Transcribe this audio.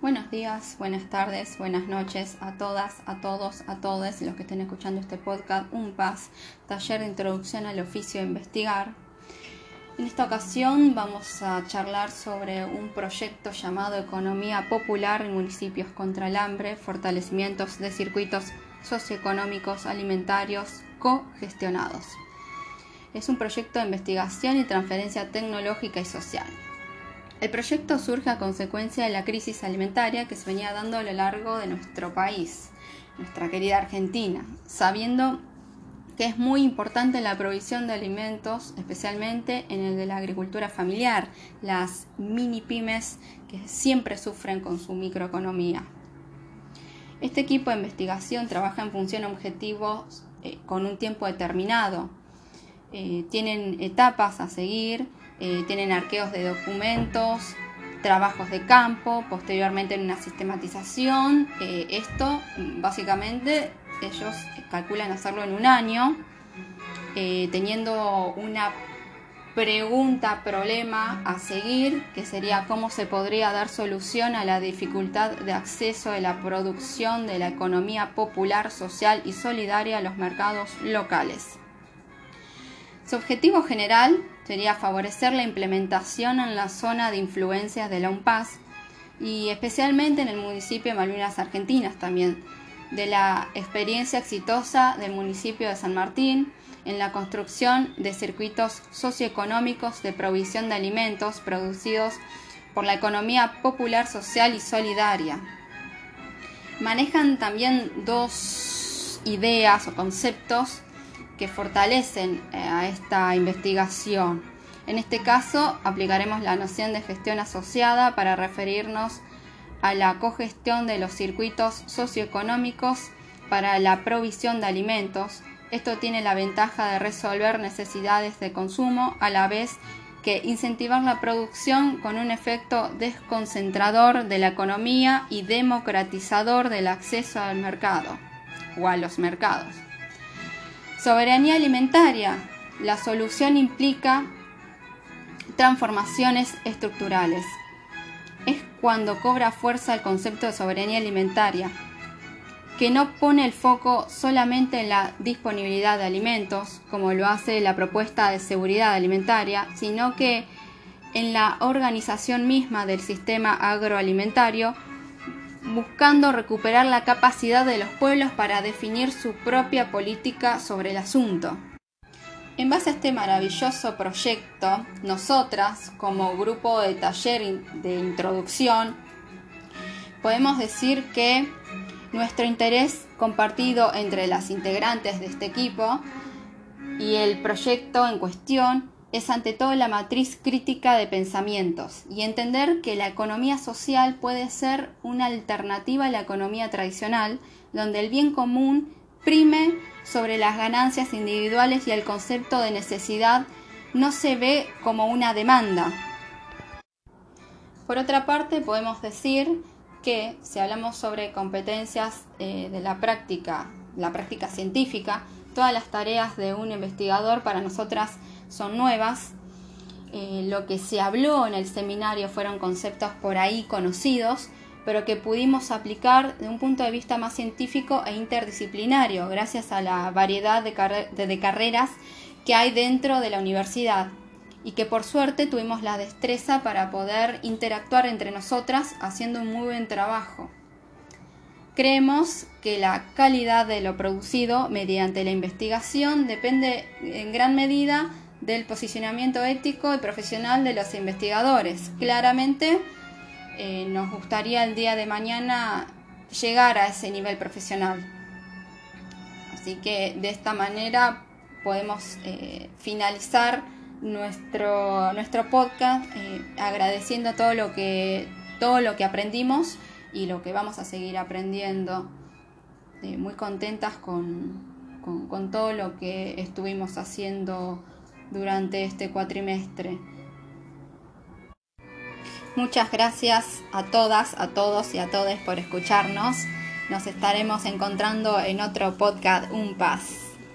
Buenos días, buenas tardes, buenas noches a todas, a todos, a todos los que estén escuchando este podcast, un PAS, taller de introducción al oficio de investigar. En esta ocasión vamos a charlar sobre un proyecto llamado Economía Popular en Municipios contra el Hambre, fortalecimientos de circuitos socioeconómicos alimentarios cogestionados. Es un proyecto de investigación y transferencia tecnológica y social. El proyecto surge a consecuencia de la crisis alimentaria que se venía dando a lo largo de nuestro país, nuestra querida Argentina, sabiendo que es muy importante la provisión de alimentos, especialmente en el de la agricultura familiar, las mini pymes que siempre sufren con su microeconomía. Este equipo de investigación trabaja en función a objetivos eh, con un tiempo determinado. Eh, tienen etapas a seguir eh, tienen arqueos de documentos, trabajos de campo, posteriormente en una sistematización. Eh, esto básicamente ellos calculan hacerlo en un año, eh, teniendo una pregunta, problema a seguir, que sería cómo se podría dar solución a la dificultad de acceso de la producción de la economía popular, social y solidaria a los mercados locales. Su objetivo general sería favorecer la implementación en la zona de influencias de la UNPAS y especialmente en el municipio de Malvinas Argentinas también, de la experiencia exitosa del municipio de San Martín en la construcción de circuitos socioeconómicos de provisión de alimentos producidos por la economía popular, social y solidaria. Manejan también dos ideas o conceptos que fortalecen eh, a esta investigación. En este caso, aplicaremos la noción de gestión asociada para referirnos a la cogestión de los circuitos socioeconómicos para la provisión de alimentos. Esto tiene la ventaja de resolver necesidades de consumo a la vez que incentivar la producción con un efecto desconcentrador de la economía y democratizador del acceso al mercado o a los mercados. Soberanía alimentaria. La solución implica transformaciones estructurales. Es cuando cobra fuerza el concepto de soberanía alimentaria, que no pone el foco solamente en la disponibilidad de alimentos, como lo hace la propuesta de seguridad alimentaria, sino que en la organización misma del sistema agroalimentario buscando recuperar la capacidad de los pueblos para definir su propia política sobre el asunto. En base a este maravilloso proyecto, nosotras, como grupo de taller de introducción, podemos decir que nuestro interés compartido entre las integrantes de este equipo y el proyecto en cuestión es ante todo la matriz crítica de pensamientos y entender que la economía social puede ser una alternativa a la economía tradicional, donde el bien común prime sobre las ganancias individuales y el concepto de necesidad no se ve como una demanda. Por otra parte, podemos decir que si hablamos sobre competencias eh, de la práctica, la práctica científica, todas las tareas de un investigador para nosotras son nuevas. Eh, lo que se habló en el seminario fueron conceptos por ahí conocidos, pero que pudimos aplicar de un punto de vista más científico e interdisciplinario, gracias a la variedad de, de carreras que hay dentro de la universidad y que por suerte tuvimos la destreza para poder interactuar entre nosotras haciendo un muy buen trabajo. Creemos que la calidad de lo producido mediante la investigación depende en gran medida del posicionamiento ético y profesional de los investigadores. Claramente eh, nos gustaría el día de mañana llegar a ese nivel profesional. Así que de esta manera podemos eh, finalizar nuestro, nuestro podcast eh, agradeciendo todo lo, que, todo lo que aprendimos y lo que vamos a seguir aprendiendo. muy contentas con, con todo lo que estuvimos haciendo durante este cuatrimestre. Muchas gracias a todas, a todos y a todos por escucharnos. Nos estaremos encontrando en otro podcast Un Paz.